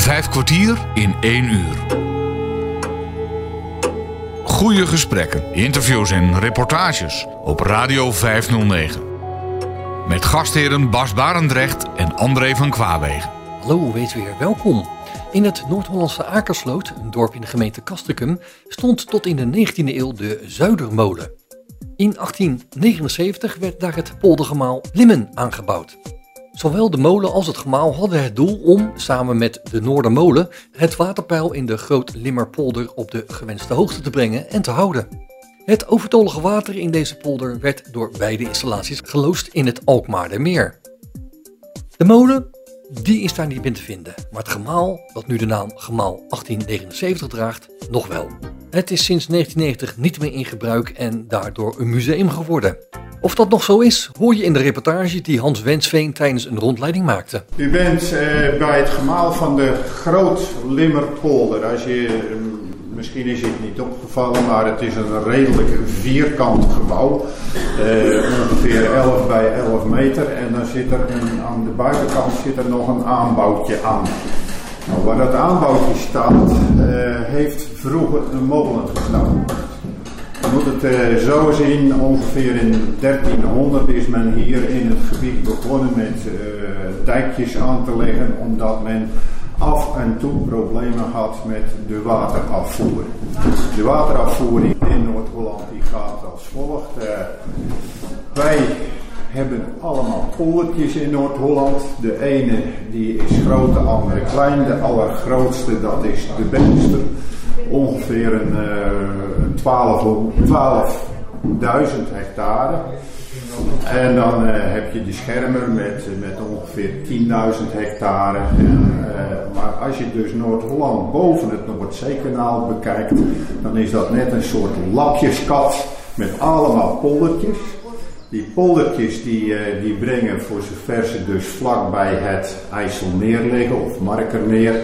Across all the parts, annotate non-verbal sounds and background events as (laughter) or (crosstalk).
Vijf kwartier in één uur. Goede gesprekken, interviews en reportages op Radio 509. Met gastheren Bas Barendrecht en André van Kwaabegen. Hallo, wees weer welkom. In het Noord-Hollandse Akersloot, een dorp in de gemeente Kastrikum, stond tot in de 19e eeuw de Zuidermolen. In 1879 werd daar het poldergemaal Limmen aangebouwd. Zowel de molen als het gemaal hadden het doel om, samen met de Noordermolen, het waterpeil in de Groot Limmerpolder op de gewenste hoogte te brengen en te houden. Het overtollige water in deze polder werd door beide installaties geloosd in het Alkmaardermeer. De molen, die is daar niet in te vinden, maar het gemaal, dat nu de naam Gemaal 1879 draagt, nog wel. Het is sinds 1990 niet meer in gebruik en daardoor een museum geworden. Of dat nog zo is, hoor je in de reportage die Hans Wensveen tijdens een rondleiding maakte. U bent eh, bij het gemaal van de Groot Limmerpolder. Als je, eh, misschien is het niet opgevallen, maar het is een redelijk vierkant gebouw. Eh, ongeveer 11 bij 11 meter. En dan zit er aan de buitenkant zit er nog een aanbouwtje aan. Nou, waar dat aanbouwtje staat, heeft vroeger een molen gestaan. Je moet het uh, zo zien, ongeveer in 1300 is men hier in het gebied begonnen met uh, dijkjes aan te leggen, omdat men af en toe problemen had met de waterafvoer. De waterafvoer in Noord-Holland gaat als volgt. Uh, wij hebben allemaal poldertjes in Noord-Holland. De ene die is groot, de andere klein. De allergrootste dat is de Beemster ongeveer een, uh, 12, 12.000 hectare. En dan uh, heb je de schermer met, met ongeveer 10.000 hectare. En, uh, maar als je dus Noord-Holland boven het Noordzeekanaal bekijkt, dan is dat net een soort lapjeskat met allemaal poldertjes. Die poldertjes die, die brengen voor zover ze dus vlak bij het IJsselmeer liggen of Markermeer.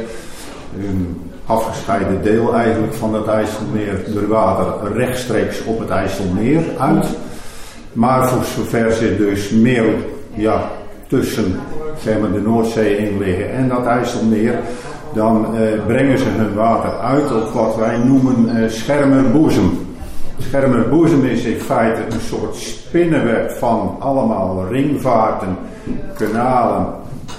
Um, afgescheiden deel eigenlijk van het IJsselmeer door water rechtstreeks op het IJsselmeer uit. Maar voor zover ze dus meer ja, tussen zeg maar, de Noordzee in liggen en dat IJsselmeer, dan eh, brengen ze hun water uit op wat wij noemen eh, schermerboezem. Schermerboezem is in feite een soort spinnenweb van allemaal ringvaarten, kanalen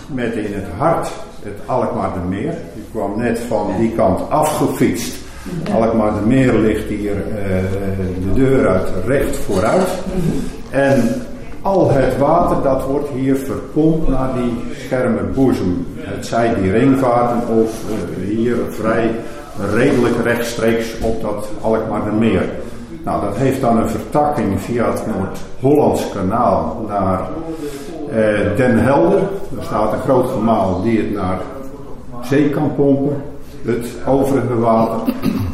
met in het hart het Alkmaardermeer. Kwam net van die kant afgefietst. Alkmaardermeer ligt hier uh, de deur uit recht vooruit. En al het water dat wordt hier verpompt naar die schermerboezem. Het zij die ringvaarten of uh, hier vrij redelijk rechtstreeks op dat Alkmaardermeer. Nou, dat heeft dan een vertakking via het Noord-Hollands kanaal naar uh, Den Helder. Er staat een groot gemaal die het naar zee kan pompen, het overige water.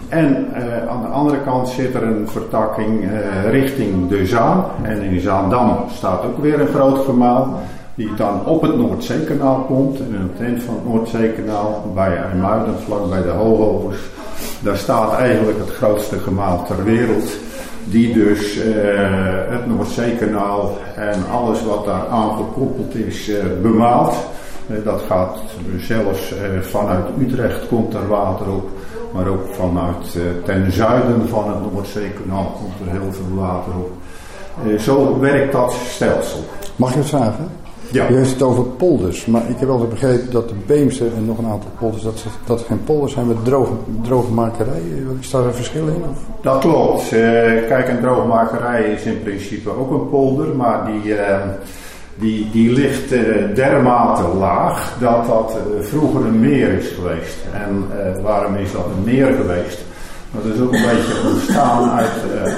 En uh, aan de andere kant zit er een vertakking uh, richting de Zaan. En in Zaandam staat ook weer een groot gemaal. Die dan op het Noordzeekanaal komt. En in het eind van het Noordzeekanaal, bij IJmuiden, vlak bij de Hoogovers. Daar staat eigenlijk het grootste gemaal ter wereld die dus uh, het Noordzeekanaal en alles wat daar aan gekoppeld is bemaalt. Uh, dat gaat zelfs vanuit Utrecht komt er water op, maar ook vanuit ten zuiden van het Noordzeekanaal komt er heel veel water op. zo werkt dat stelsel. Mag ik het vragen? Ja. U heeft het over polders, maar ik heb altijd begrepen dat de Beemse en nog een aantal polders, dat, dat geen polders zijn met droge, droogmakerij. Is daar een verschil in? Of? Dat klopt. Kijk, een droogmakerij is in principe ook een polder, maar die, uh, die, die ligt uh, dermate laag dat dat vroeger een meer is geweest. En waarom is dat een meer geweest? Dat is ook een beetje ontstaan uit,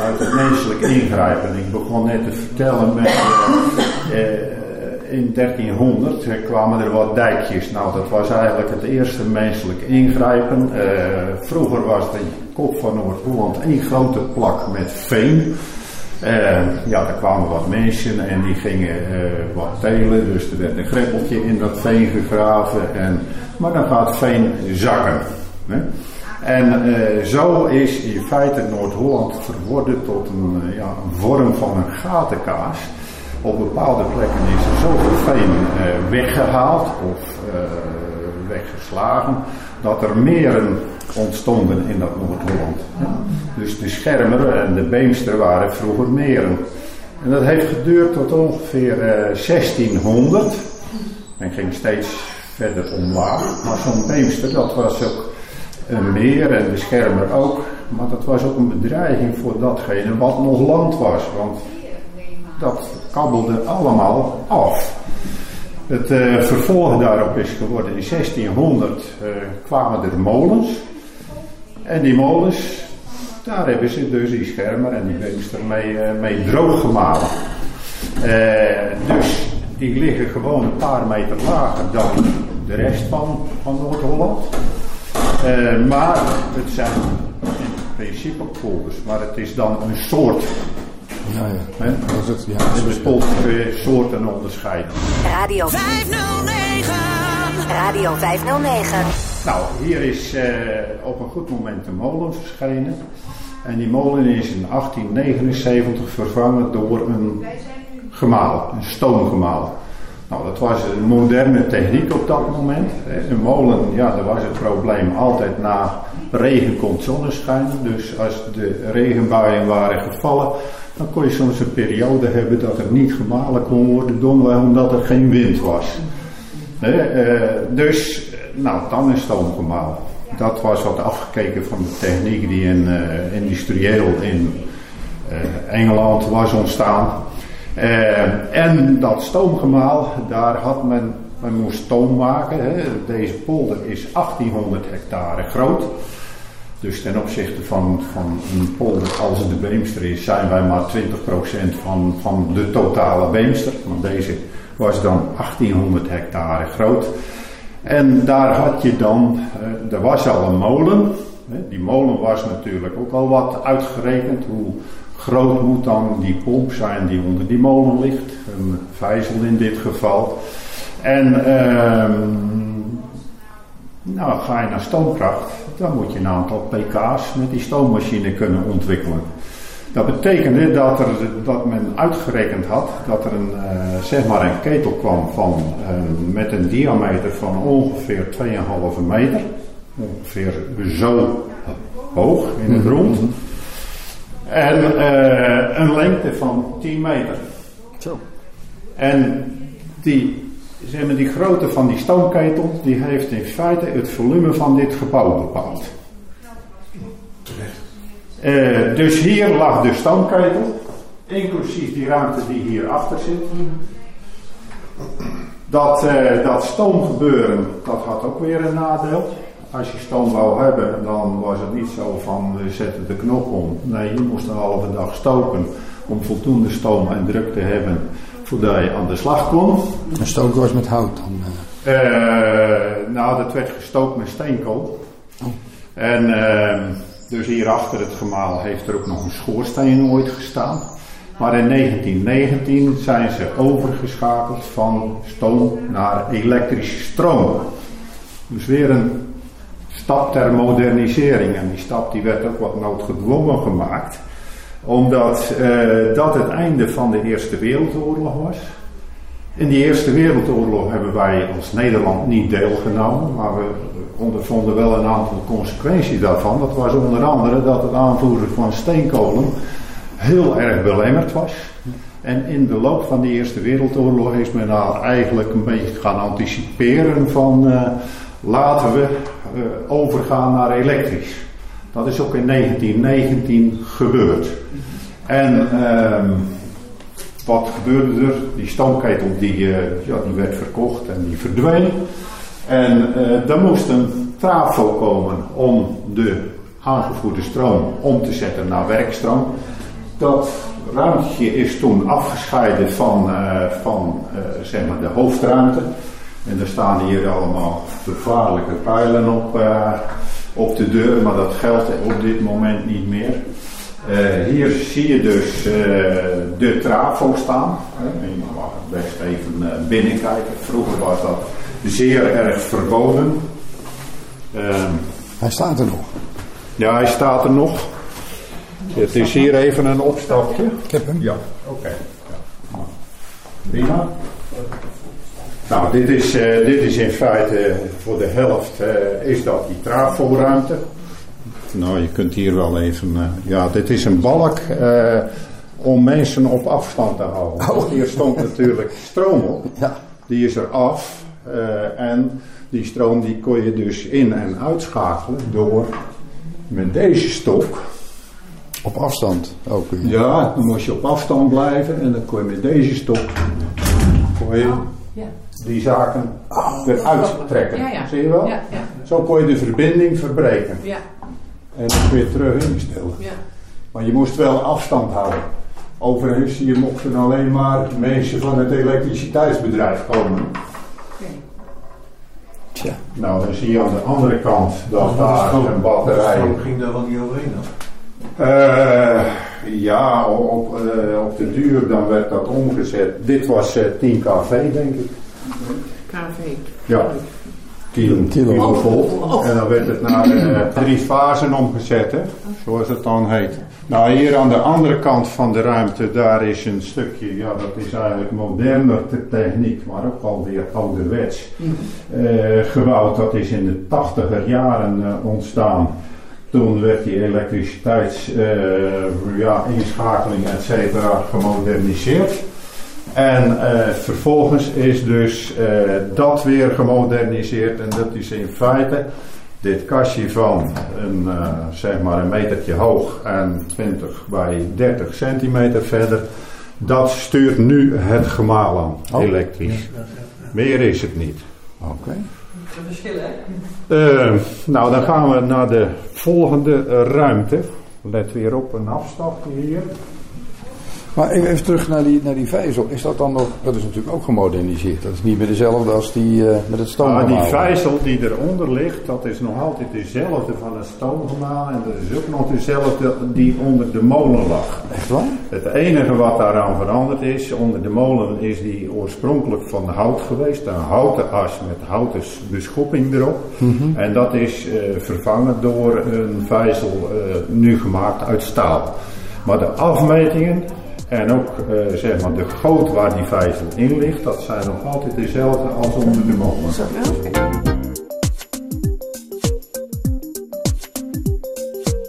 uit het menselijk ingrijpen. Ik begon net te vertellen met in 1300 kwamen er wat dijkjes. Nou, dat was eigenlijk het eerste menselijk ingrijpen. Vroeger was de kop van Noord-Holland één grote plak met veen. Uh, ja, er kwamen wat mensen en die gingen uh, wat telen. Dus er werd een greppeltje in dat veen gegraven. En, maar dan gaat veen zakken. Hè? En zo is in feite Noord-Holland verworden tot een, ja, een vorm van een gatenkaas op bepaalde plekken is er zoveel veen weggehaald of weggeslagen, dat er meren ontstonden in dat Noord-Holland. Dus de Schermer en de Beemster waren vroeger meren. En dat heeft geduurd tot ongeveer 1600 en ging steeds verder omlaag. Maar zo'n Beemster, dat was ook een meer en de Schermer ook. Maar dat was ook een bedreiging voor datgene wat nog land was. Want dat kabbelde allemaal af. Het uh, vervolg daarop is geworden in 1600 uh, eh, kwamen er molens. En die molens, daar hebben ze dus die schermer en die beemster mee, uh, mee droog gemalen. dus die liggen gewoon een paar meter lager dan de rest van, van Noord-Holland. maar het zijn in principe polders, maar het is dan een soort ja, ja. Dat is het, ja. Er bestaat twee soorten onderscheiden. Radio 509. Radio 509. Nou, hier is uh, op een goed moment een molen verschenen. En die molen is in 1879 vervangen door een gemaal, een stoomgemaal. Nou, dat was een moderne techniek op dat moment. Een molen, ja, daar was het probleem altijd na regen komt zonneschijn. Dus als de regenbuien waren gevallen, dan kon je soms een periode hebben dat er niet gemalen kon worden, domweg omdat er geen wind was. Eh, dus, nou, dan is stoom gemalen. Dat was wat afgekeken van de techniek die in, uh, industrieel in uh, Engeland was ontstaan. en dat stoomgemaal, daar had men, men moest stoom maken. Hè. Deze polder is 1800 hectare groot. Dus ten opzichte van, van een polder als de Beemster is, zijn wij maar 20% van, van de totale Beemster. Want deze was dan 1800 hectare groot. En daar had je dan, eh, er was al een molen. Die molen was natuurlijk ook al wat uitgerekend. Hoe groot moet dan die pomp zijn die onder die molen ligt? Een vijzel in dit geval. En ehm nou, ga je naar stoomkracht, dan moet je een aantal pk's met die stoommachine kunnen ontwikkelen. Dat betekende dat, er, dat men uitgerekend had dat er een, uh, zeg maar een ketel kwam van, uh, met een diameter van ongeveer 2,5 meter. Ongeveer zo hoog in het rond. En uh, een lengte van 10 meter. Zo. En die zeg maar, die grootte van die stoomketel, die heeft in feite het volume van dit gebouw bepaald. Uh, dus hier lag de stoomketel, inclusief die ruimte die hierachter zit. Dat, uh, dat stoomgebeuren, dat had ook weer een nadeel. Als je stoom wou hebben, dan was het niet zo van we zetten de knop om. Nee, je moest een halve dag stoken om voldoende stoom en druk te hebben voordat je aan de slag kon. En stoken was met hout dan? Uh, nou, dat werd gestookt met steenkool. Oh. En uh, dus hier achter het gemaal heeft er ook nog een schoorsteen ooit gestaan. Maar in 1919 zijn ze overgeschakeld van stoom naar elektrische stroom. Dus weer een stap ter modernisering. En die stap die werd ook wat noodgedwongen gemaakt omdat uh, dat het einde van de Eerste Wereldoorlog was. In die Eerste Wereldoorlog hebben wij als Nederland niet deelgenomen, maar we ondervonden wel een aantal consequenties daarvan. Dat was onder andere dat het aanvoeren van steenkolen heel erg belemmerd was. En in de loop van de Eerste Wereldoorlog is men nou eigenlijk een beetje gaan anticiperen van uh, laten we uh, overgaan naar elektrisch. Dat is ook in 1919 gebeurd. En ehm, wat gebeurde er? Die stoomketel die, uh, ja, die werd verkocht en die verdween. En uh, er moest een trafo komen om de aangevoerde stroom om te zetten naar werkstroom. Dat ruimtje is toen afgescheiden van, uh, van zeg maar de hoofdruimte. En er staan hier allemaal vervaarlijke pijlen op op de deur, maar dat geldt op dit moment niet meer. Uh, hier zie je dus uh, de trafo staan. Uh, je mag best even uh, binnenkijken. Vroeger was dat zeer erg verboden. Ehm, hij staat er nog. Ja, hij staat er nog. Het is hier even een opstapje. Ik heb hem. Ja, oké. Okay. Ja. Prima. Nou, dit is, dit is in feite voor de helft is dat die traforuimte. Nou, je kunt hier wel even. ja, dit is een balk om mensen op afstand te houden. Oh. Hier stond natuurlijk stroom op. Ja. Die is er af. en die stroom die kon je dus in- en uitschakelen door met deze stok. Op afstand ook? Ja, dan moest je op afstand blijven en dan kon je met deze stok kon je die zaken eruit trekken. Zie je wel? Zo kon je de verbinding verbreken. En kun je terug instellen. Maar je moest wel afstand houden. Overigens, je mochten alleen maar mensen van het elektriciteitsbedrijf komen. Tja. Nou, dan zie je aan de andere kant dat daar een batterij... Hoe ging daar wel niet overheen dan? Uh, ja, op, uh, op de duur dan werd dat omgezet. Dit was uh, 10 kV, denk ik. KV? Ja. 10 kilovolt. Oh. En dan werd het naar (clears throat) drie fasen omgezet, hè, zoals het dan heet. Nou, hier aan de andere kant van de ruimte, daar is een stukje, ja, dat is eigenlijk moderne techniek, maar ook alweer ouderwets uh, gebouwd. Dat is in de tachtiger jaren uh, ontstaan. Toen werd die elektriciteits, uh, ja, inschakeling, et cetera, gemoderniseerd. En vervolgens is dus dat weer gemoderniseerd en dat is in feite dit kastje van een, uh, zeg maar een metertje hoog en 20 bij 30 centimeter verder, dat stuurt nu het gemaal aan, oh. elektrisch. Meer is het niet. Oké. Okay. verschil hè? Uh, nou, dan gaan we naar de volgende ruimte. Let weer op een afstapje hier. Maar even terug naar die, naar die vijzel. Is dat dan nog, dat is natuurlijk ook gemoderniseerd. Dat is niet meer dezelfde als die uh, met het stoomgemaal. Ja, die vijzel die eronder ligt, dat is nog altijd dezelfde van het stoomgemaal. En dat is ook nog dezelfde die onder de molen lag. Echt waar? Het enige wat daaraan veranderd is, onder de molen is die oorspronkelijk van hout geweest. Een houten as met houten beschopping erop. Mhm. En dat is uh, vervangen door een vijzel uh, nu gemaakt uit staal. Maar de afmetingen en ook uh, zeg maar de goot waar die vijzel in ligt, dat zijn nog altijd dezelfde als onder de molen.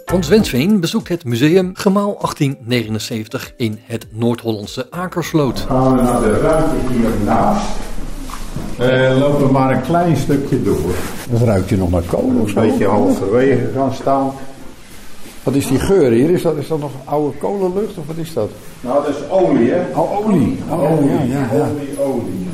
Hans Wensveen bezoekt het museum Gemaal 1879 in het Noord-Hollandse Akersloot. Gaan we naar de ruimte hiernaast. Uh, lopen we maar een klein stukje door. Dan ruikt je nog naar kolen of zo? Een beetje halverwege gaan staan. Wat is die geur hier? Is dat, is dat nog oude kolenlucht of wat is dat? Nou, dat is olie, hè? Oh, olie. Oh, olie, ja, ja, ja. Olie, olie.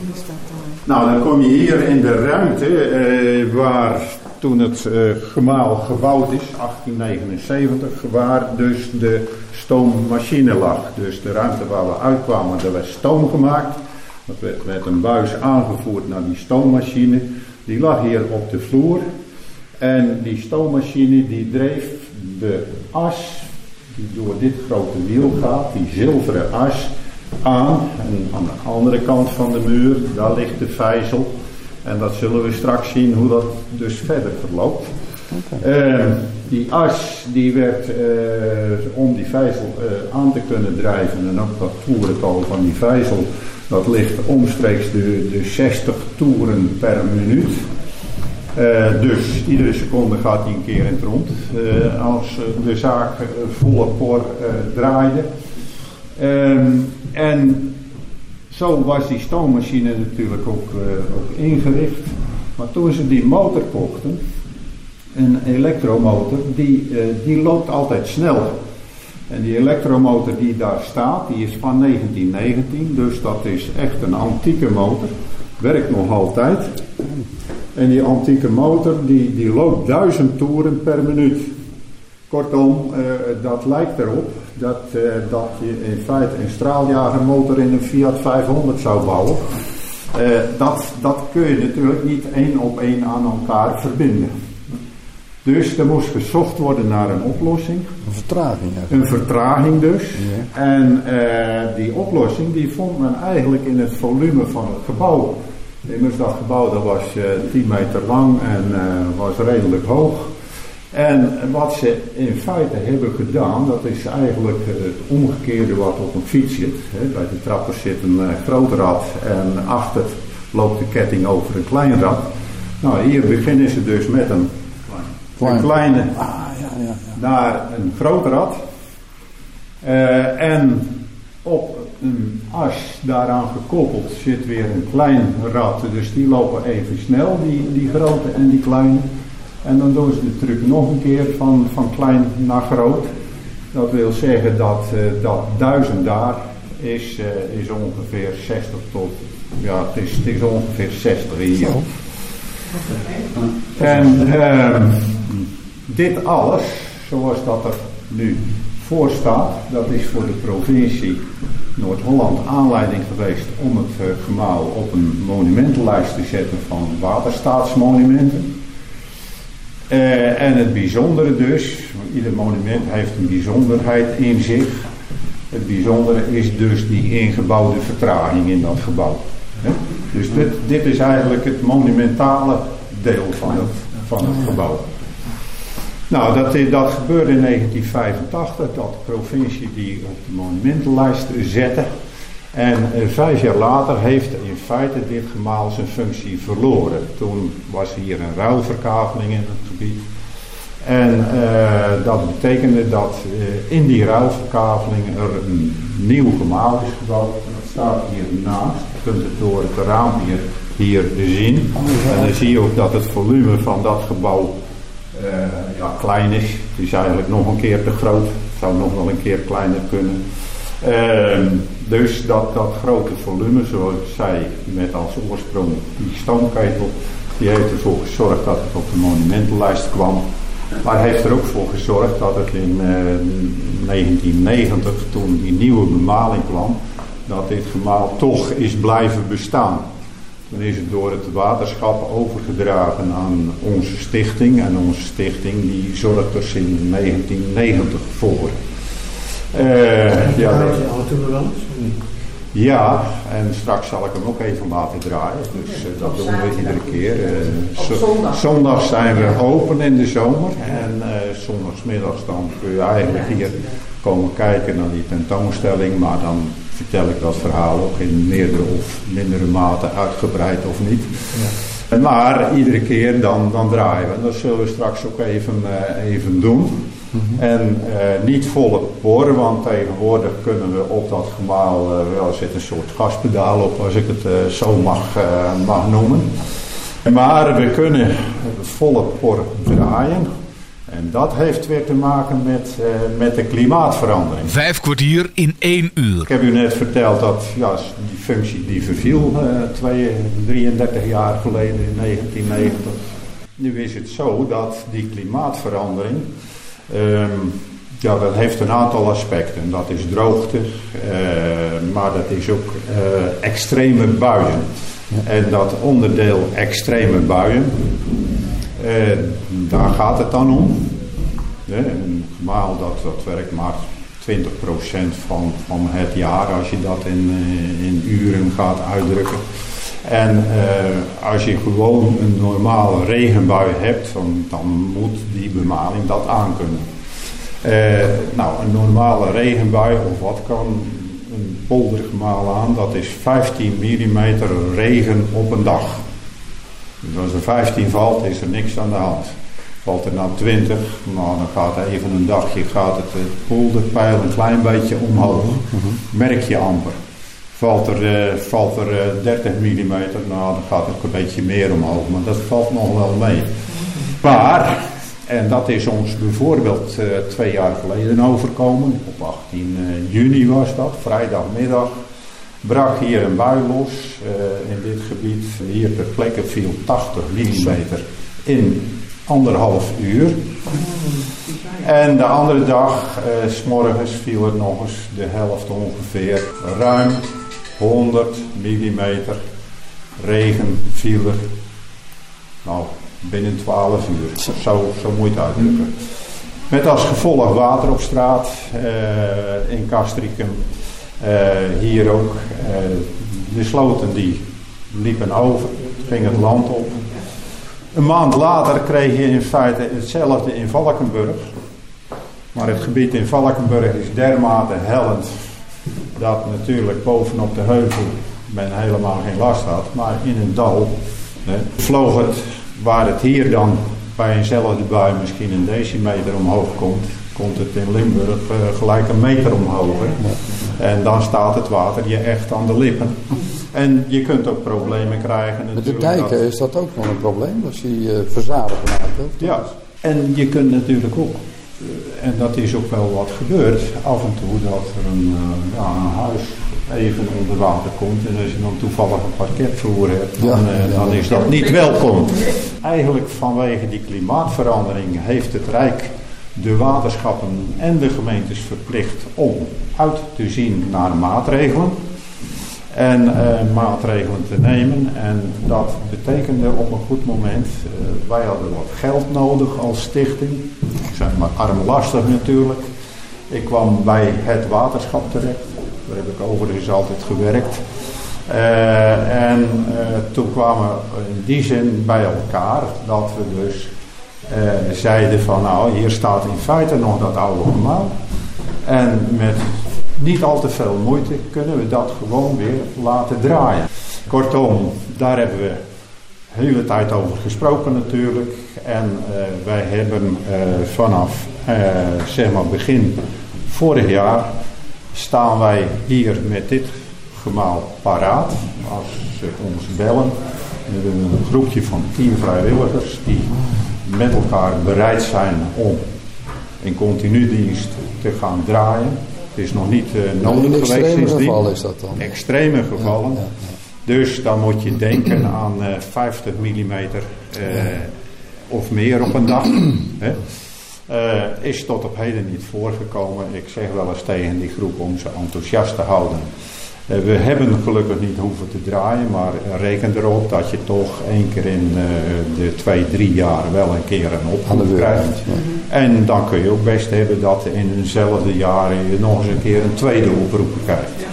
Nou, dan kom je hier in de ruimte eh, waar toen het eh, gemaal gebouwd is, 1879, waar dus de stoommachine lag. Dus de ruimte waar we uitkwamen, daar werd stoom gemaakt. Dat werd met een buis aangevoerd naar die stoommachine. Die lag hier op de vloer. En die stoommachine die dreef de as die door dit grote wiel gaat, die zilveren as, aan. En aan de andere kant van de muur, daar ligt de vijzel. En dat zullen we straks zien hoe dat dus verder verloopt. Uh, die as die werd uh, om die vijzel uh, aan te kunnen drijven en ook dat toerental van die vijzel dat ligt omstreeks de, de 60 toeren per minuut. Uh, dus iedere seconde gaat hij een keer in het rond. Uh, als de zaak volle por draaide. Um, en zo was die stoommachine natuurlijk ook, ook ingericht. Maar toen ze die motor kochten, een elektromotor, die, die loopt altijd snel. En die elektromotor die daar staat, die is van 1919, dus dat is echt een antieke motor. Werkt nog altijd. En die antieke motor die, die loopt duizend toeren per minuut. Kortom, uh, dat lijkt erop dat, uh, dat je in feite een straaljagermotor in een Fiat 500 zou bouwen. Uh, dat, dat kun je natuurlijk niet één op één aan elkaar verbinden. Dus er moest gezocht worden naar een oplossing. Een vertraging. Een vertraging dus. Ja. En die oplossing die vond men eigenlijk in het volume van het gebouw. Immers dat gebouw dat was uh, eh, 10 meter lang en uh, was redelijk hoog. En wat ze in feite hebben gedaan, dat is eigenlijk het omgekeerde wat op een fiets zit. Hè. Bij de trappen zit een uh, groot rad en achter loopt de ketting over een klein rad. Nou, hier beginnen ze dus met een, een kleine ah, ja, ja, ja. naar een groot rad. Uh, en op een as daaraan gekoppeld zit weer een klein rad. Dus die lopen even snel, die, die grote en die kleine. En dan doen ze de truc nog een keer van, van klein naar groot. Dat wil zeggen dat, uh, dat duizend daar is, uh, is ongeveer 60 tot, ja het is, het is ongeveer 60 hier. En uh, dit alles, zoals dat er nu voor staat, dat is voor de provincie Noord-Holland aanleiding geweest om het uh, op een monumentenlijst te zetten van waterstaatsmonumenten. Uh, en het bijzondere dus, ieder monument heeft een bijzonderheid in zich. Het bijzondere is dus die ingebouwde vertraging in dat gebouw. Dus dit, dit is eigenlijk het monumentale deel van het, van het gebouw. Nou, dat, dat gebeurde in 1985, dat de provincie die op de monumentenlijst zette. En eh, vijf jaar later heeft in feite dit gemaal zijn functie verloren. Toen was hier een ruilverkaveling in het gebied. En uh, dat betekende dat in die ruilverkaveling er een nieuw gemaal is gebouwd. Dat staat hier naast. Je kunt het door het raam hier, zien. En dan zie je ook dat het volume van dat gebouw ja, klein is. Het is eigenlijk nog een keer te groot. Het zou nog wel een keer kleiner kunnen. Ehm, dus dat, dat grote volume, zoals ik met als oorsprong die stoomketel, die heeft ervoor gezorgd dat het op de monumentenlijst kwam. Maar heeft er ook voor gezorgd dat het in 1990, eh, toen die nieuwe bemaling kwam, dat dit gemaal toch is blijven bestaan. Toen is het door het waterschap overgedragen aan onze stichting. En onze stichting die zorgt er sinds 1990 voor. Uh, ja, we wel Ja, en straks zal ik hem ook even laten draaien. Dus uh, dat doen we iedere keer. Uh, zondag. zondag zijn we open in de zomer. En uh, zondagsmiddags dan kun je eigenlijk hier komen kijken naar die tentoonstelling. Maar dan vertel ik dat verhaal ook in meerdere of mindere mate uitgebreid of niet. Ja. Maar iedere keer dan, dan draaien we. En dat zullen we straks ook even, even doen. Mhm. En uh, niet volle poren, want tegenwoordig kunnen we op dat gemaal, uh, wel zit een soort gaspedaal op, als ik het uh, zo mag, mag noemen. Maar we kunnen volle por draaien. En dat heeft weer te maken met, met de klimaatverandering. Vijf kwartier in één uur. Ik heb u net verteld dat ja, die functie die verviel 33 jaar geleden in 1990. Nu is het zo dat die klimaatverandering Um, ja, dat heeft een aantal aspecten. Dat is droogte, uh, maar dat is ook uh, extreme buien. En dat onderdeel extreme buien, uh, daar gaat het dan om. een gemaal dat, dat werkt maar 20% van, van het jaar als je dat in, in uren gaat uitdrukken. En als je gewoon een normale regenbui hebt, dan, dan moet die bemaling dat aankunnen. Uh, nou, een normale regenbui of wat kan een poldergemaal aan? Dat is 15 mm regen op een dag. Dus als er 15 valt, is er niks aan de hand. Valt er nou 20, nou dan gaat er even een dagje gaat het, het polderpeil een klein beetje omhoog. Merk je amper. Valt er, uh, valt er uh, 30 mm, nou dan gaat het een beetje meer omhoog, maar dat valt nog wel mee. Maar en dat is ons bijvoorbeeld uh, twee jaar geleden overkomen. Op 18 uh, juni was dat, vrijdagmiddag. Brak hier een bui los uh, in dit gebied. Hier ter plekke viel 80 mm in anderhalf uur. En de andere dag, s morgens, viel er nog eens de helft ongeveer. Ruim 100 mm regen viel er. Nou, binnen 12 uur. Zo, zo moet je het uitdrukken. Met als gevolg water op straat uh, in Castricum. Uh, hier ook. Uh, de sloten die liepen over. ging het land op. Een maand later kreeg je in feite hetzelfde in Valkenburg. Maar het gebied in Valkenburg is dermate hellend dat natuurlijk bovenop de heuvel men helemaal geen last had. Maar in een dal hè, vloog het, waar het hier dan bij eenzelfde bui misschien een decimeter omhoog komt, komt het in Limburg uh, gelijk een meter omhoog. Hè. En dan staat het water je echt aan de lippen. En je kunt ook problemen krijgen. Met de dijken is dat ook nog een probleem, als die uh, verzadigen maken. Ja, en je kunt natuurlijk ook en dat is ook wel wat gebeurd. Af en toe dat er een, uh, ja, een huis even onder water komt. En als je dan toevallig een parketvloer hebt, dan, uh, dan is dat niet welkom. Eigenlijk vanwege die klimaatverandering heeft het Rijk de waterschappen en de gemeentes verplicht om uit te zien naar maatregelen en uh, maatregelen te nemen. En dat betekende op een goed moment, uh, wij hadden wat geld nodig als stichting. Ik zeg maar armlastig natuurlijk. Ik kwam bij het waterschap terecht. Daar heb ik overigens altijd gewerkt. Uh, en toen kwamen we in die zin bij elkaar dat we dus zeiden van nou hier staat in feite nog dat oude gemaal. En met niet al te veel moeite kunnen we dat gewoon weer laten draaien. Kortom, daar hebben we de hele tijd over gesproken natuurlijk. En uh, wij hebben uh, vanaf uh, zeg maar begin vorig jaar staan wij hier met dit gemaal paraat. Als ze ons bellen. We hebben een groepje van tien vrijwilligers die met elkaar bereid zijn om in continu dienst te gaan draaien. Het is nog niet uh, nodig geweest extreme gevallen is dat dan? Extreme gevallen. Dus dan moet je denken aan uh, 50 mm uh, of meer op een dag. (clears throat) Hè? Uh, is tot op heden niet voorgekomen. Ik zeg wel eens tegen die groep om ze enthousiast te houden. Uh, we hebben gelukkig niet hoeven te draaien, maar reken erop dat je toch één keer in uh, de twee, drie jaar wel een keer een oproep krijgt. Ja. En dan kun je ook best hebben dat in eenzelfde jaren je nog eens een keer een tweede oproep krijgt. Ja,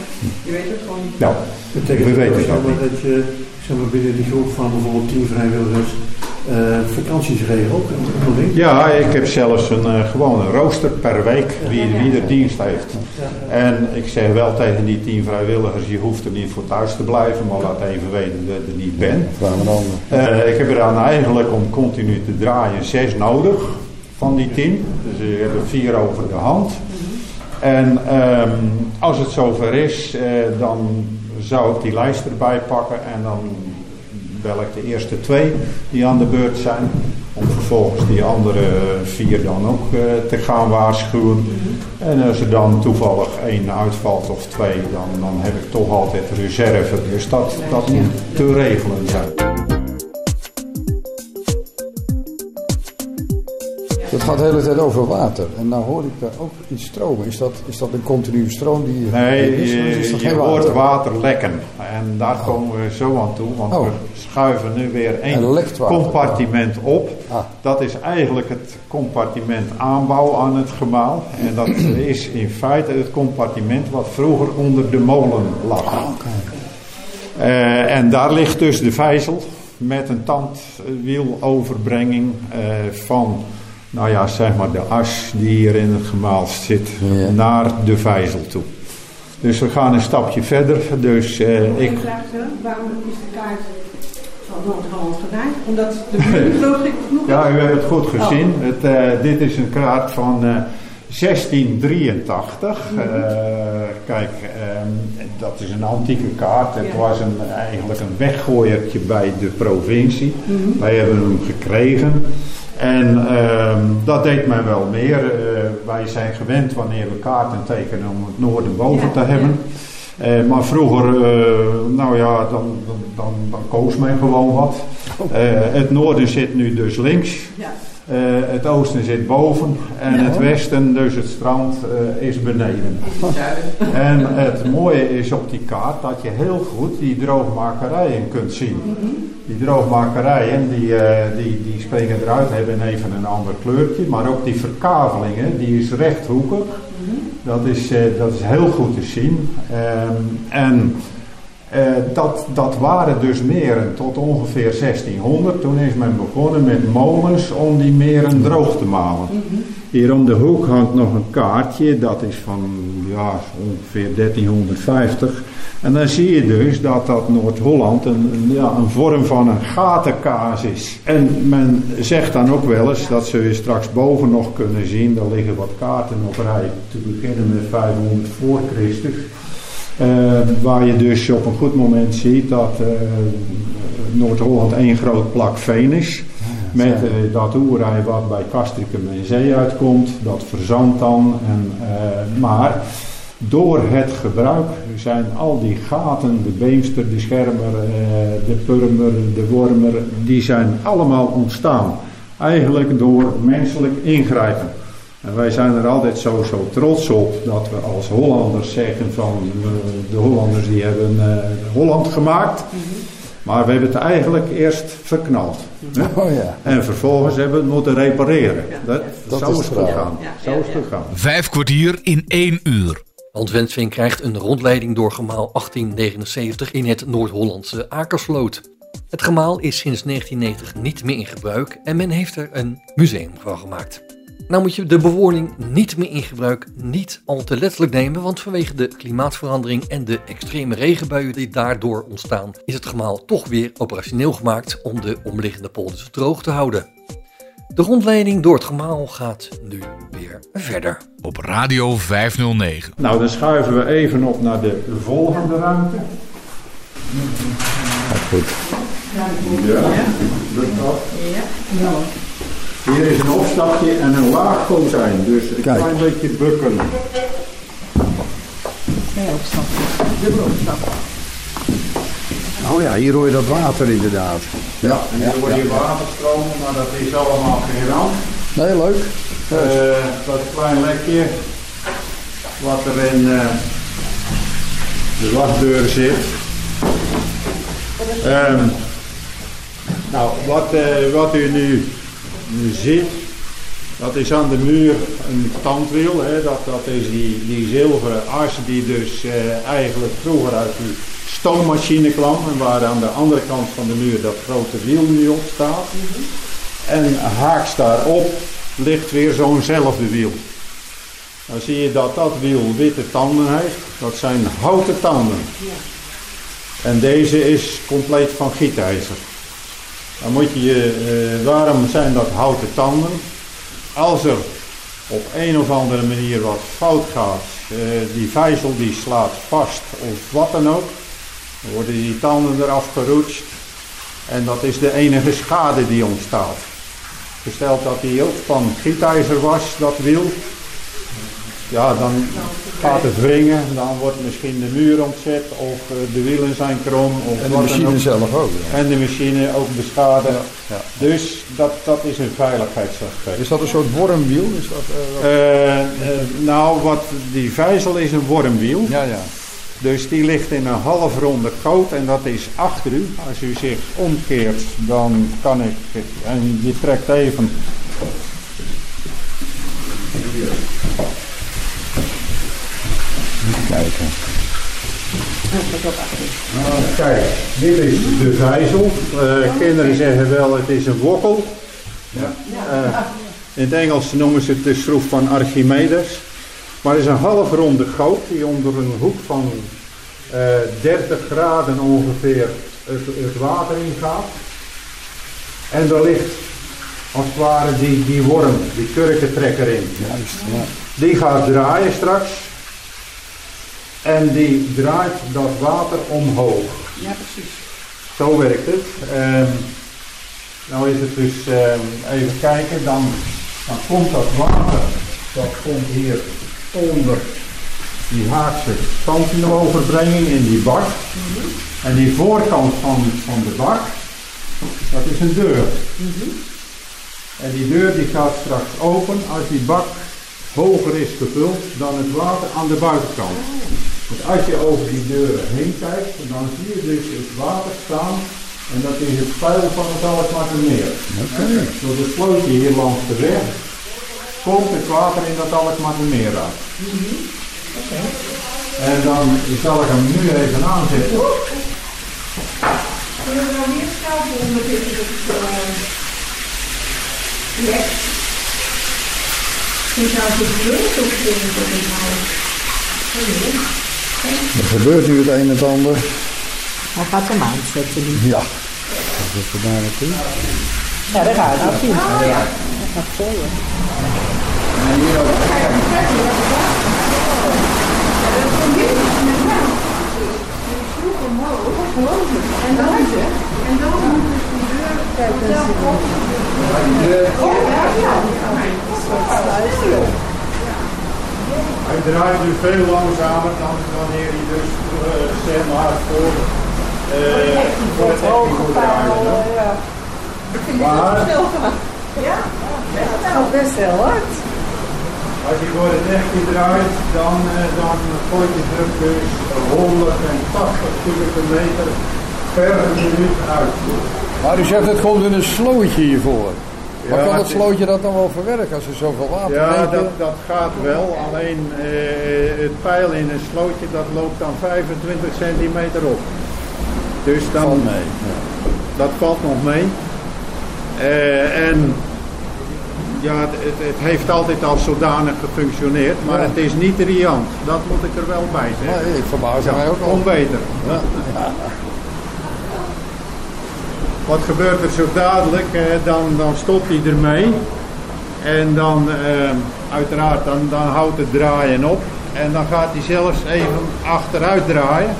je weet het gewoon niet. Ja, betekent we weten dat, dat je zeg maar, binnen die groep van bijvoorbeeld tien vrijwilligers vakanties regelt? Ja, ik heb zelfs een uh, gewone rooster per week wie, wie er dienst heeft. En ik zeg wel tegen die tien vrijwilligers, je hoeft er niet voor thuis te blijven, maar laat even weten dat ik er niet ben. Uh, ik heb er dan eigenlijk om continu te draaien zes nodig van die tien. Dus we hebben vier over de hand. En um, als het zover is, dan zou ik die lijst erbij pakken en dan bel ik de eerste twee die aan de beurt zijn. Om vervolgens die andere vier dan ook uh, te gaan waarschuwen. En als er dan toevallig één uitvalt of twee, dan, dan heb ik toch altijd reserve. Dus dat, dat moet te regelen zijn. Het gaat de hele tijd over water. En nou hoor ik daar ook iets stromen. Is dat, is dat een continue stroom die nee, is? is dat je, je water? hoort water lekken. En daar oh. komen we zo aan toe. Want oh. we schuiven nu weer één compartiment op. Ah. Dat is eigenlijk het compartiment aanbouw aan het gemaal. En dat is in feite het compartiment wat vroeger onder de molen lag. Ah, okay. uh, en daar ligt dus de vijzel met een tandwieloverbrenging uh, van nou ja, zeg maar de as die hier in het gemaal zit, ja. naar de vijzel toe. Dus we gaan een stapje verder. Dus, uh, ik vraag waarom is de kaart van Noord-Holland gedaan? Omdat de buurt (laughs) groot genoeg Ja, u hebt het goed gezien. Oh. Het, uh, dit is een kaart van uh, 1683. Mm -hmm. kijk, dat is een antieke kaart. Het ja. was een, eigenlijk een weggooiertje bij de provincie. Mm -hmm. Wij hebben hem gekregen. En uh, dat deed mij wel meer. Uh, wij zijn gewend wanneer we kaarten tekenen om het noorden boven ja, te hebben. Ja. Uh, maar vroeger, uh, nou ja, dan, dan, dan, dan, koos men gewoon wat. het noorden zit nu dus links. Ja. Het oosten zit boven en het westen, dus het strand, is beneden. en het mooie is op die kaart dat je heel goed die droogmakerijen kunt zien. Mm -hmm. Die droogmakerijen, die, uh, die, die springen eruit, hebben even een ander kleurtje. Maar ook die verkavelingen, die is rechthoekig. Mm -hmm. dat, is, dat is heel goed te zien. Um, en Eh, dat, dat waren dus meren tot ongeveer 1600. Toen is men begonnen met molens om die meren droog te malen. Hier om de hoek hangt nog een kaartje, dat is van ja, ongeveer 1350. En dan zie je dus dat dat Noord-Holland een, ja, een vorm van een gatenkaas is. En men zegt dan ook wel eens, dat zul je straks boven nog kunnen zien, daar liggen wat kaarten op rij, te beginnen met 500 voor Christus. Uh, waar je dus op een goed moment ziet dat uh, Noord-Holland één groot plak veen is. Met uh, dat oerij wat bij Castricum en Zee uitkomt. Dat verzandt dan. En, maar door het gebruik zijn al die gaten, de beemster, de schermer, de purmer, de wormer, die zijn allemaal ontstaan. Eigenlijk door menselijk ingrijpen. En wij zijn er altijd zo, zo trots op dat we als Hollanders zeggen van de Hollanders die hebben uh, Holland gemaakt. Maar we hebben het eigenlijk eerst verknald. Oh, ja. En vervolgens hebben we het moeten repareren. Dat, Dat zo is het gegaan. Zo is het gegaan. Vijf kwartier in één uur. Hans Wensveen krijgt een rondleiding door gemaal 1879 in het Noord-Hollandse Akersloot. Het gemaal is sinds 1990 niet meer in gebruik en men heeft er een museum van gemaakt. Nou moet je de bewoning niet meer in gebruik niet al te letterlijk nemen, want vanwege de klimaatverandering en de extreme regenbuien die daardoor ontstaan, is het gemaal toch weer operationeel gemaakt om de omliggende polders droog te houden. De rondleiding door het gemaal gaat nu weer verder. Op Radio 509. Nou, dan schuiven we even op naar de volgende ruimte. Goed. Ja, dat? Hier is een opstapje en een laag kozijn, dus een Kijk. klein beetje bukken. Oh ja, hier hoor je dat water inderdaad. Ja, En ja, hier ja. hier waterstromen, maar dat is allemaal geen ramp. Nee, leuk. Eh, dat klein lekje wat er in eh, de wasdeur zit. Ehm, nou, wat, eh, wat u nu, nu ziet, dat is aan de muur een tandwiel. Hè? Dat, dat is die, die zilveren as die dus eh, eigenlijk vroeger uit die stoommachine kwam. En waar aan de andere kant van de muur dat grote wiel nu op staat. En haaks daarop ligt weer zo'nzelfde wiel. Dan zie je dat dat wiel witte tanden heeft. Dat zijn houten tanden. En deze is compleet van gietijzer. Dan moet je, je, eh, waarom zijn dat houten tanden? Als er op een of andere manier wat fout gaat, eh, die vijzel die slaat vast of wat dan ook, dan worden die tanden eraf geroetst. En dat is de enige schade die ontstaat. Gesteld dat die ook van gietijzer was, dat wiel. Ja, dan gaat het wringen, dan wordt misschien de muur ontzet of eh, de wielen zijn krom. Of En de machine ook. zelf ook. ja. En de machine ook beschadigd. Dus dat, dat is een veiligheidsaspect. Is dat een soort wormwiel? Is dat, eh, wat- Eh, nou, wat, die vijzel is een wormwiel. ja, ja. Dus die ligt in een halfronde goot en dat is achter u. Als u zich omkeert, dan kan ik. En je trekt even. Kijken. Nou, kijk, dit is de vijzel. Eh, kinderen zeggen wel, het is een wokkel. Eh, in het Engels noemen ze het de schroef van Archimedes. Maar het is een halfronde goot die onder een hoek van eh 30 graden ongeveer het, het water ingaat. En er ligt als het ware die, die worm, die kurkentrekker in. Juist, ja. Die gaat draaien straks. En die draait dat water omhoog. Ja, precies. Zo werkt het. Ehm nou is het dus, ehm, even kijken, dan, dan komt dat water, dat komt hier onder die Haagse standeenoverbrenging in die bak. En die voorkant van, van de bak, dat is een deur. En die deur die gaat straks open als die bak hoger is gevuld dan het water aan de buitenkant. Dus als je over die deuren heen kijkt, dan zie je dus het water staan en dat is het vuil van het Alkmaardermeer. Oké. Door de slootje hier langs de weg komt het water in dat Alkmaardermeer uit. En dan zal ik hem nu even aanzetten. Kunnen we nou meer onder dit project? Misschien zou het gebeurd of dingen tot een Er gebeurt nu het een en het ander. Hij gaat hem aanzetten nu. Ja. Dat is er daar naartoe. Ja, daar gaat hij. Ja, dat gaat zo, ja. En dan is het. En dan Hij draait nu veel langzamer dan wanneer hij dus uh, zeg maar voor, uh, voor het. Ik vind dit Maar-. Ja, Dat gaat best wel hard. Als je voor het hekking draait, dan, uh, dan gooit je druk dus 180 kubieke meter per minuut uit. Maar u zegt het komt in een slootje hiervoor. Maar Ja, kan dat het slootje dat dan wel verwerken als er zoveel water Ja, neemt? dat, dat gaat wel. Alleen eh, het pijl in een slootje dat loopt dan 25 centimeter op. Dus dan, Valt mee. dat valt nog mee. Eh, en ja, het, het, heeft altijd als zodanig gefunctioneerd, maar Ja. het is niet riant. Dat moet ik er wel bij zeggen. Nee, ik verbaas mij ook al. Kon beter. (laughs) Wat gebeurt er zo dadelijk? Eh, dan, dan stopt hij ermee. En dan, eh, uiteraard, dan, dan houdt het draaien op. En dan gaat hij zelfs even achteruit draaien.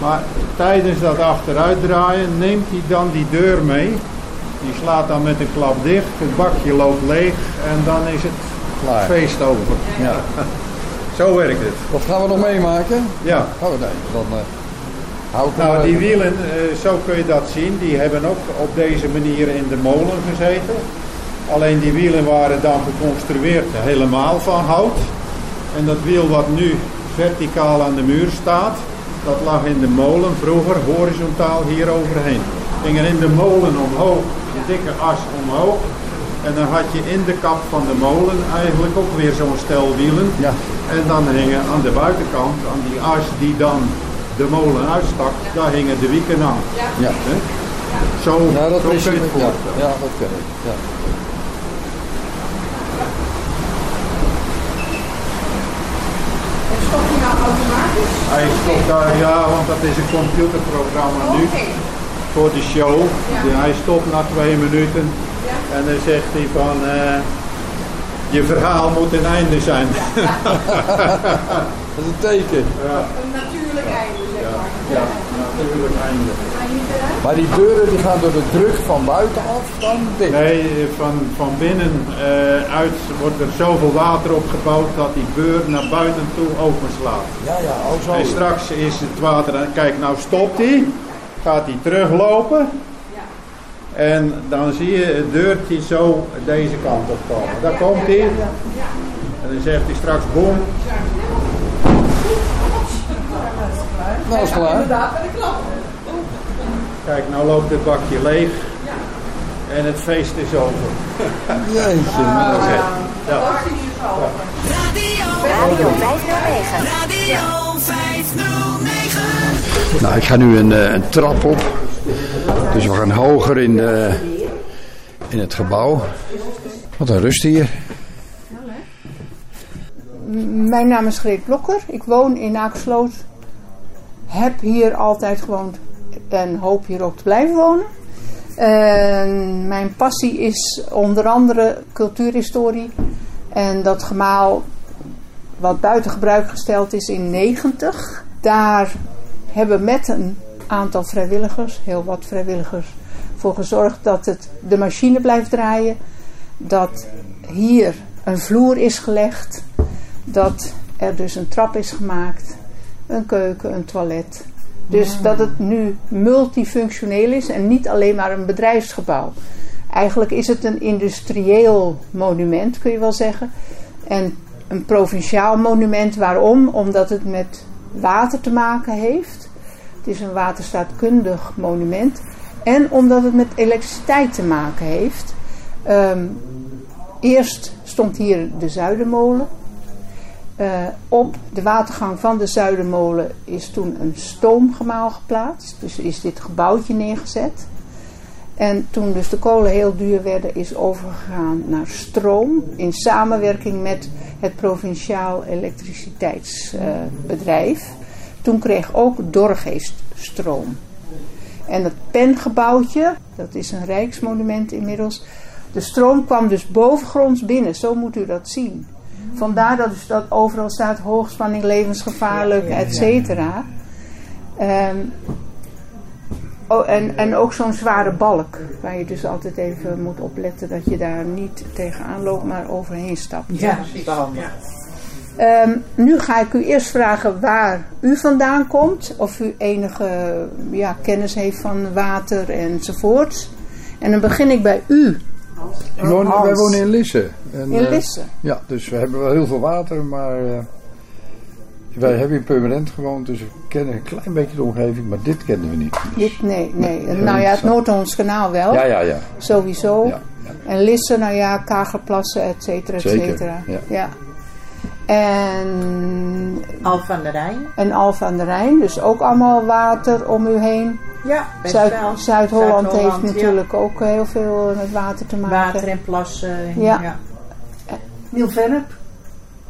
Maar tijdens dat achteruit draaien neemt hij dan die deur mee. Die slaat dan met een klap dicht. Het bakje loopt leeg. En dan is het Klaar. feest over. Ja. (laughs) Zo werkt het. Wat gaan we nog meemaken? Ja. Gaan we nee, dan eh Nou, nog die wielen, eh, zo kun je dat zien, die hebben ook op deze manier in de molen gezeten. Alleen die wielen waren dan geconstrueerd helemaal van hout. En dat wiel wat nu verticaal aan de muur staat, dat lag in de molen vroeger horizontaal hier overheen. Ging er in de molen omhoog, de dikke as omhoog. En dan had je in de kap van de molen eigenlijk ook weer zo'n stel wielen. Ja. En dan hingen aan de buitenkant, aan die as die dan de molen uitstak, daar hingen de wieken aan. Ja. Hè? Zo, Ja, dat zo kun je het ja, voorstellen. ja, dat ken ik. Ja. En stop je nou automatisch? Hij stopt daar, ja, want dat is een computerprogramma nu Oké. voor de show. Ja. Hij stopt na twee minuten Ja. en dan zegt hij van, eh, je verhaal moet een einde zijn. (laughs) Dat is een teken. ja, Een natuurlijk einde, zeg ja, natuurlijk einde. Ga je niet eruit? Maar die deuren die gaan door de druk van buitenaf dan dicht. Nee, van, van binnen eh, uit wordt er zoveel water opgebouwd dat die beur naar buiten toe openslaat. Ja, ja, ook zo. En straks is het water, en kijk nou stopt hij, gaat hij teruglopen. En dan zie je het deurtje zo deze kant op komen. Daar komt hij. En dan zegt hij straks boem. Nou is het klaar. Inderdaad, met de klap. Kijk, nou loopt het bakje leeg. En het feest is over. Jeetje. nou. Ja. Radio 509. Radio 509. Nou, ik ga nu een, eh, een trap op. Dus we gaan hoger in, eh, in het gebouw. Wat een rust hier. Mijn naam is Greet Blokker. Ik woon in Aaksloot. Heb hier altijd gewoond en hoop hier ook te blijven wonen. En mijn passie is onder andere cultuurhistorie. En dat gemaal wat buiten gebruik gesteld is in 90. Daar hebben met een aantal vrijwilligers, heel wat vrijwilligers, voor gezorgd dat het, de machine blijft draaien. Dat hier een vloer is gelegd. Dat er dus een trap is gemaakt. Een keuken, een toilet. Dus dat het nu multifunctioneel is en niet alleen maar een bedrijfsgebouw. Eigenlijk is het een industrieel monument, kun je wel zeggen. En een provinciaal monument. Waarom? Omdat het met water te maken heeft. Het is een waterstaatkundig monument. En omdat het met elektriciteit te maken heeft. Ehm, eerst stond hier de Zuidermolen. Eh, op de watergang van de Zuidermolen is toen een stoomgemaal geplaatst. Dus is dit gebouwtje neergezet. En toen dus de kolen heel duur werden, is overgegaan naar stroom. In samenwerking met het provinciaal elektriciteitsbedrijf. toen kreeg ook Dorgeest stroom. En het pengebouwtje, dat is een rijksmonument inmiddels. De stroom kwam dus bovengronds binnen, zo moet u dat zien. Vandaar dat, dus dat overal staat hoogspanning, levensgevaarlijk, et cetera. Ehm, oh, en, en ook zo'n zware balk, waar je dus altijd even moet opletten dat je daar niet tegenaan loopt, maar overheen stapt. Ja, precies. Ja. Ehm, nu ga ik u eerst vragen waar u vandaan komt, of u enige ja, kennis heeft van water enzovoort. En dan begin ik bij u. Ik woon, wij wonen in Lisse. En, In eh, Lisse. ja, dus we hebben wel heel veel water, maar eh, wij hebben in Purmerend gewoond, dus we kennen een klein beetje de omgeving, maar dit kenden we niet. Dit, nee, nee. Nou ja, het. Noord-Hollands kanaal wel. Ja, ja, ja. Sowieso. Ja, En Lisse, nou ja, Kagerplassen, et cetera, et Zeker, cetera. ja. En, Al van de Rijn. en Alphen aan de Rijn, dus ook allemaal water om u heen. Ja, best Zuid- wel. Zuid-Holland heeft Zuid-Holland, ja. natuurlijk ook heel veel met water te maken. Water en plassen. Ja. ja. Nieuw-Vennep,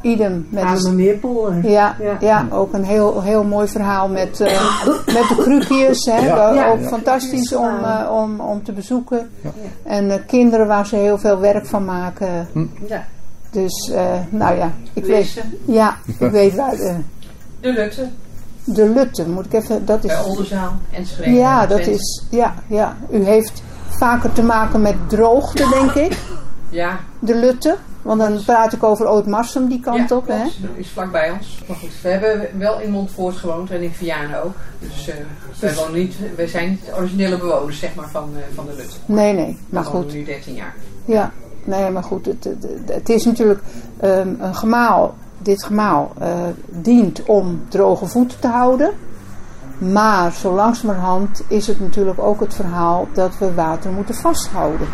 Idem. Met de- ja, Ja. ja. ook een heel, heel mooi verhaal met, eh, (coughs) met de krukjes. Hè, Ja. Ook fantastisch om, eh, om, om te bezoeken. En kinderen waar ze heel veel werk van maken. Ja. Dus, eh, nou ja, ik weet, ja, ik weet waar. eh, De Lutte, (laughs) de Lutte, moet ik even, dat is... bij Oldenzaal en Schreven. Ja, dat is, ja, ja. U heeft vaker te maken met droogte, denk ik. Ja, De Lutte. Want dan praat ik over Oud-Marsum die kant ja, op, hè? klopt. Dat is vlakbij ons. Maar goed, we hebben wel in Montvoort gewoond en in Vianen ook. Dus eh, wij, wonen niet, wij zijn niet de originele bewoners zeg maar, van, eh, van de Lutte. Nee, nee, maar We goed. nu 13 jaar. Ja, nee, maar goed. Het, het, het is natuurlijk ehm, een gemaal. Dit gemaal eh, dient om droge voeten te houden. Maar zo langzamerhand is het natuurlijk ook het verhaal dat we water moeten vasthouden.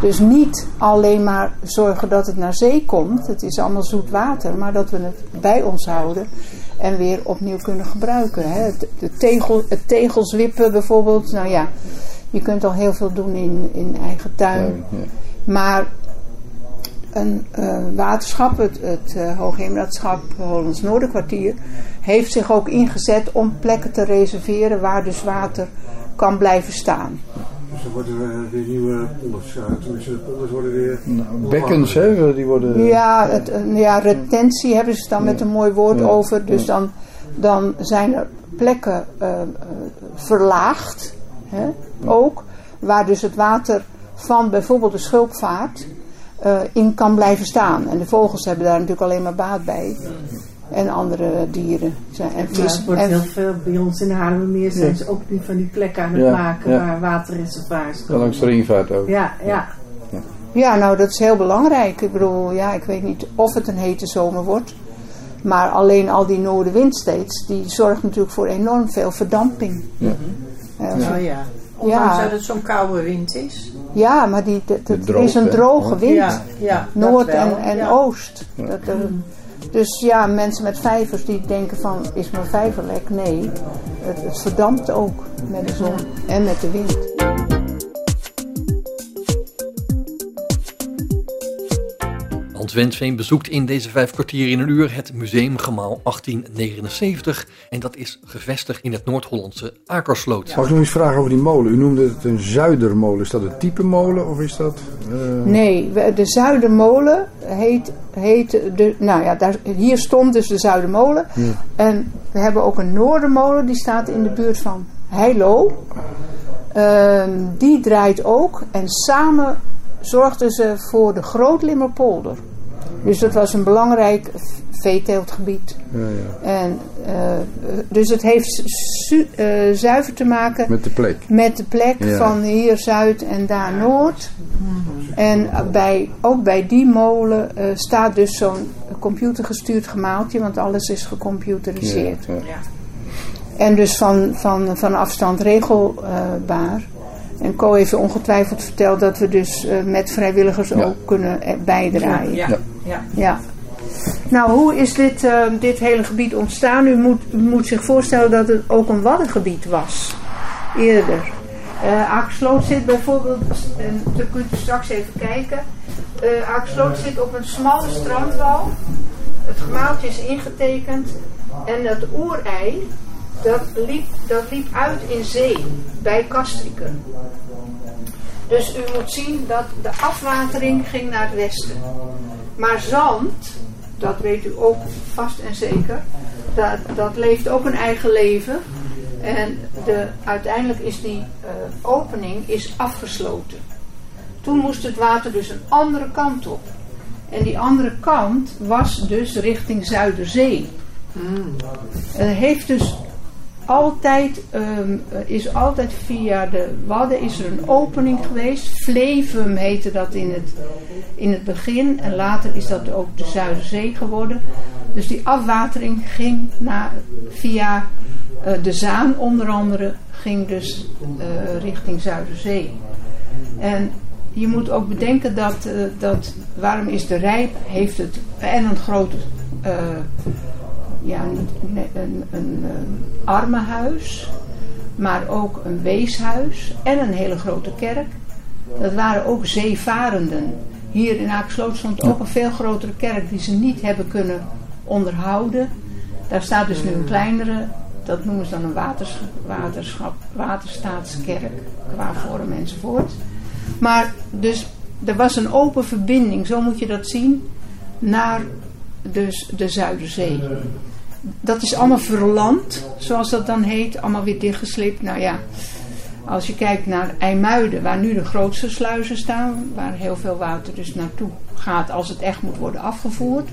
Dus niet alleen maar zorgen dat het naar zee komt. Het is allemaal zoet water. Maar dat we het bij ons houden. En weer opnieuw kunnen gebruiken. Hè. Het, de tegel, het tegelswippen bijvoorbeeld. Nou ja, je kunt al heel veel doen in, in eigen tuin. Ja, ja. Maar een eh, waterschap, het, het eh, Hoogheemraadschap Hollands Noorderkwartier, heeft zich ook ingezet om plekken te reserveren waar dus water kan blijven staan. Dus er worden eh, weer nieuwe polders. Ja, tenminste, de polders worden weer... Nou, bekkens, hè, die worden... Ja, het, ja, retentie hebben ze dan met een mooi woord Ja. over. Dus dan, dan zijn er plekken verlaagd, hè, ook, waar dus het water van bijvoorbeeld de schulpvaart eh, in kan blijven staan. En de vogels hebben daar natuurlijk alleen maar baat bij. En andere dieren. Zijn- En Maar vis. het wordt en, heel veel bij ons in de Haarlemmermeer zijn Ja. ze ook nu van die plekken aan het Ja, maken ja. waar waterreservoirs Ja, langs de ringvaart ook. Ja, ja. Ja, nou dat is heel belangrijk. Ik bedoel, ja, ik weet niet of het een hete zomer wordt. Maar alleen al die noordenwind steeds, die zorgt natuurlijk voor enorm veel verdamping. Ja. Eh, Oh je- ja. Ondanks Ja. dat het zo'n koude wind is. ja, maar die, is een droge wind. Ja, ja, dat Noord wel, en, en ja. oost. Dat er- dus ja, mensen met vijvers die denken van, is mijn vijver lek? Nee, het, het verdampt ook met de zon en met de wind. Wensveen bezoekt in deze vijf kwartier in een uur het Museumgemaal 1879. En dat is gevestigd in het Noord-Hollandse Akersloot. Mag ik nog eens vragen over die molen? U noemde het een zuidermolen. Is dat een type molen of is dat... eh, Nee, de Zuidermolen heet, heet de, nou ja, daar, hier stond dus de Zuidermolen. En we hebben ook een Noordermolen, die staat in de buurt van Heilo. Ehm, die draait ook en samen zorgden ze voor de Grootlimmerpolder. Dus dat was een belangrijk veeteeltgebied. ja, ja. En, eh, dus het heeft su- eh, zuiver te maken Met de plek. met de plek Ja. van hier Zuid en daar Noord. En bij, ook bij die molen eh, staat dus zo'n computergestuurd gemaaltje, want alles is gecomputeriseerd. Ja, ja. Ja. En dus van, van, van afstand regelbaar. En Co heeft ongetwijfeld verteld dat we dus eh, met vrijwilligers Ja. ook kunnen eh, bijdragen. Ja, Ja. ja. Ja. Nou, hoe is dit, eh, dit hele gebied ontstaan? U moet, u moet zich voorstellen dat het ook een waddengebied was. Eerder. Uh, Akersloot zit bijvoorbeeld, en dan kunt u straks even kijken. Uh, Akersloot zit op een smalle strandwal. Het gemaaltje is ingetekend. En dat oerei, dat liep, dat liep uit in zee, bij Castricum. Dus u moet zien dat de afwatering ging naar het westen. Maar zand, dat weet u ook vast en zeker, dat, dat leeft ook een eigen leven. En de, uiteindelijk is die uh, opening is afgesloten. Toen moest het water dus een andere kant op. En die andere kant was dus richting Zuiderzee. Mm. heeft dus altijd, um, is altijd via de Wadden is er een opening geweest. Flevum heette dat in het, in het begin. En later is dat ook de Zuiderzee geworden. Dus die afwatering ging naar, via uh, de Zaan onder andere, ging dus uh, richting Zuiderzee. En je moet ook bedenken dat, dat waarom is de Rijp, heeft het en een grote ja, een, een, een, armenhuis, maar ook een weeshuis en een hele grote kerk. Dat waren ook zeevarenden. Hier in Aaksloot stond ook een veel grotere kerk die ze niet hebben kunnen onderhouden. Daar staat dus nu een kleinere, dat noemen ze dan een waters, waterschap, waterstaatskerk qua vorm enzovoort. Maar dus er was een open verbinding, zo moet je dat zien, naar dus de Zuiderzee dat is allemaal verland, zoals dat dan heet, allemaal weer dichtgeslipt. Nou ja, als je kijkt naar IJmuiden, waar nu de grootste sluizen staan, waar heel veel water dus naartoe gaat als het echt moet worden afgevoerd.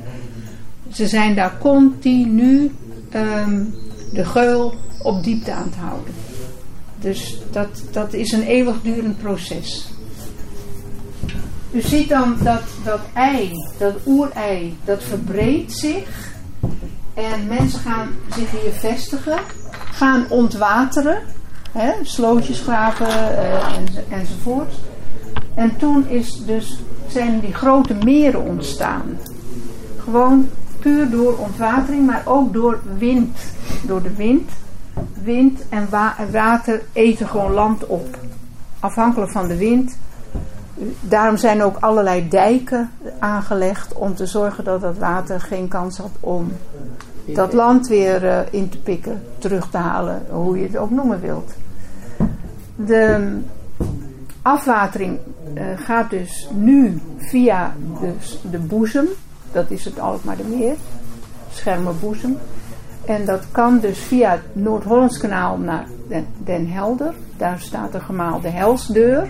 Ze zijn daar continu um, de geul op diepte aan het houden. Dus dat, dat is een eeuwigdurend proces. U ziet dan dat dat ei, dat oerei, dat verbreedt zich en mensen gaan zich hier vestigen, gaan ontwateren, hè, slootjes graven uh, en, enzovoort. En toen is dus, zijn die grote meren ontstaan. Gewoon puur door ontwatering, maar ook door wind. Door de wind. Wind en wa water eten gewoon land op. Afhankelijk van de wind. Daarom zijn ook allerlei dijken aangelegd om te zorgen dat dat water geen kans had om dat land weer uh, in te pikken, terug te halen, hoe je het ook noemen wilt. De afwatering uh, gaat dus nu via de, de boezem, dat is het Alkmaar de Meer, Schermerboezem. En dat kan dus via het Noord-Hollands kanaal naar Den, Helder. Daar staat een gemaalde Helsdeur.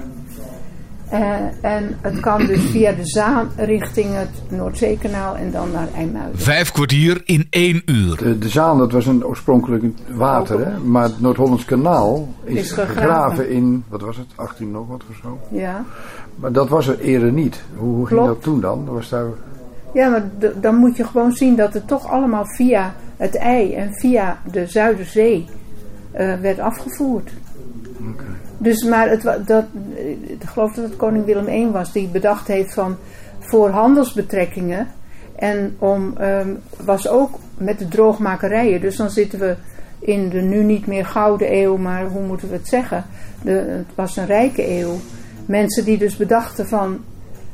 Uh, en het kan dus via de Zaan richting het Noordzeekanaal en dan naar IJmuiden. Vijf kwartier in één uur. De, de Zaan, dat was een oorspronkelijk water, hè? maar het Noord-Hollands kanaal is, is gegraven. in, wat was het, 18 nog wat of zo? Ja. Maar dat was er eerder niet. Hoe, hoe ging dat toen dan? Was daar... Ja, maar dan moet je gewoon zien dat het toch allemaal via het IJ en via de Zuiderzee uh, werd afgevoerd. Okay. Dus, maar het, dat, ik geloof dat het koning Willem I was die bedacht heeft van voor handelsbetrekkingen. En om, um, was ook met de droogmakerijen. Dus dan zitten we in de nu niet meer gouden eeuw, maar hoe moeten we het zeggen? De, het was een rijke eeuw. Mensen die dus bedachten van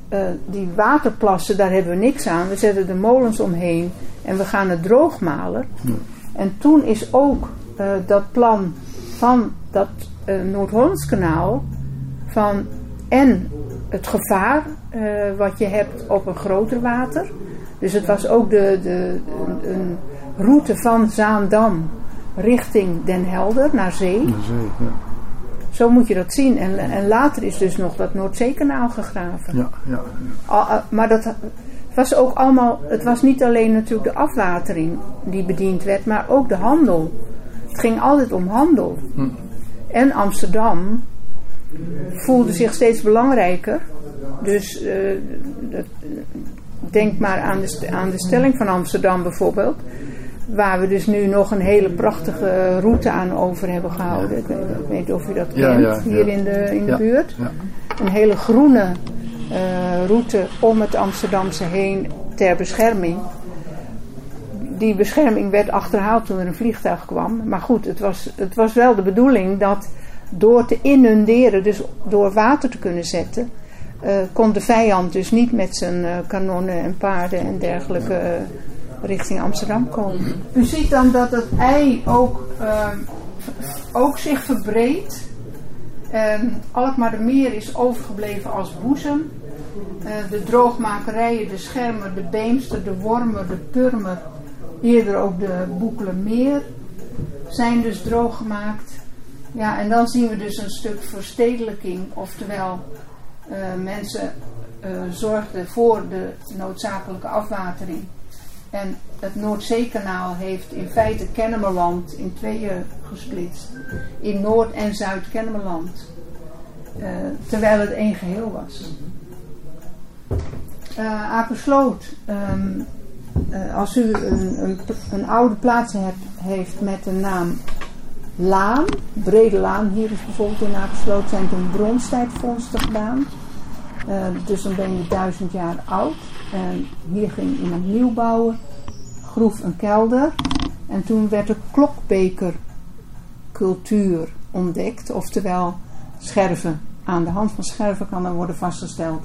uh, die waterplassen, daar hebben we niks aan. We zetten de molens omheen en we gaan het droogmalen. Ja. En toen is ook uh, dat plan van dat Noord-Hollands kanaal van en het gevaar uh, wat je hebt op een groter water. Dus het was ook de, de, een, een route van Zaandam richting Den Helder naar zee. Naar zee ja. Zo moet je dat zien. En, en later is dus nog dat Noordzeekanaal gegraven. Ja, ja. Al, maar dat was ook allemaal, het was niet alleen natuurlijk de afwatering die bediend werd, maar ook de handel. Het ging altijd om handel. Hm. En Amsterdam voelde zich steeds belangrijker. Dus uh, dat, denk maar aan de, aan de stelling van Amsterdam bijvoorbeeld. Waar we dus nu nog een hele prachtige route aan over hebben gehouden. Ik weet, ik weet niet of u dat Ja, kent, ja, hier ja. in de, in de buurt. Een hele groene eh, route om het Amsterdamse heen ter bescherming. Die bescherming werd achterhaald toen er een vliegtuig kwam. Maar goed, het was, het was wel de bedoeling dat door te inunderen, dus door water te kunnen zetten, uh, kon de vijand dus niet met zijn uh, kanonnen en paarden en dergelijke uh, richting Amsterdam komen. U ziet dan dat het ei ook, ook zich verbreedt. Alkmaar de Meer is overgebleven als boezem. de droogmakerijen, de Schermer, de Beemster, de Wormer, de Purmer, eerder ook de Boekelemeer zijn dus drooggemaakt. Ja, en dan zien we dus een stuk verstedelijking, oftewel uh, mensen uh, zorgden voor de noodzakelijke afwatering. En het Noordzeekanaal heeft in feite Kennemerland in tweeën gesplitst. In Noord- en Zuid-Kennemerland. Uh, terwijl het één geheel was. Uh, als u een, een, een, oude plaats hebt, heeft met de naam Laan, Brede Laan, hier is bijvoorbeeld in Akersloot, zijn toen bronstijdvondsten gedaan. Uh, dus dan ben je duizend jaar oud. En hier ging iemand nieuw bouwen, groef een kelder. En toen werd de klokbekercultuur ontdekt. Oftewel, scherven. Aan de hand van scherven kan dan worden vastgesteld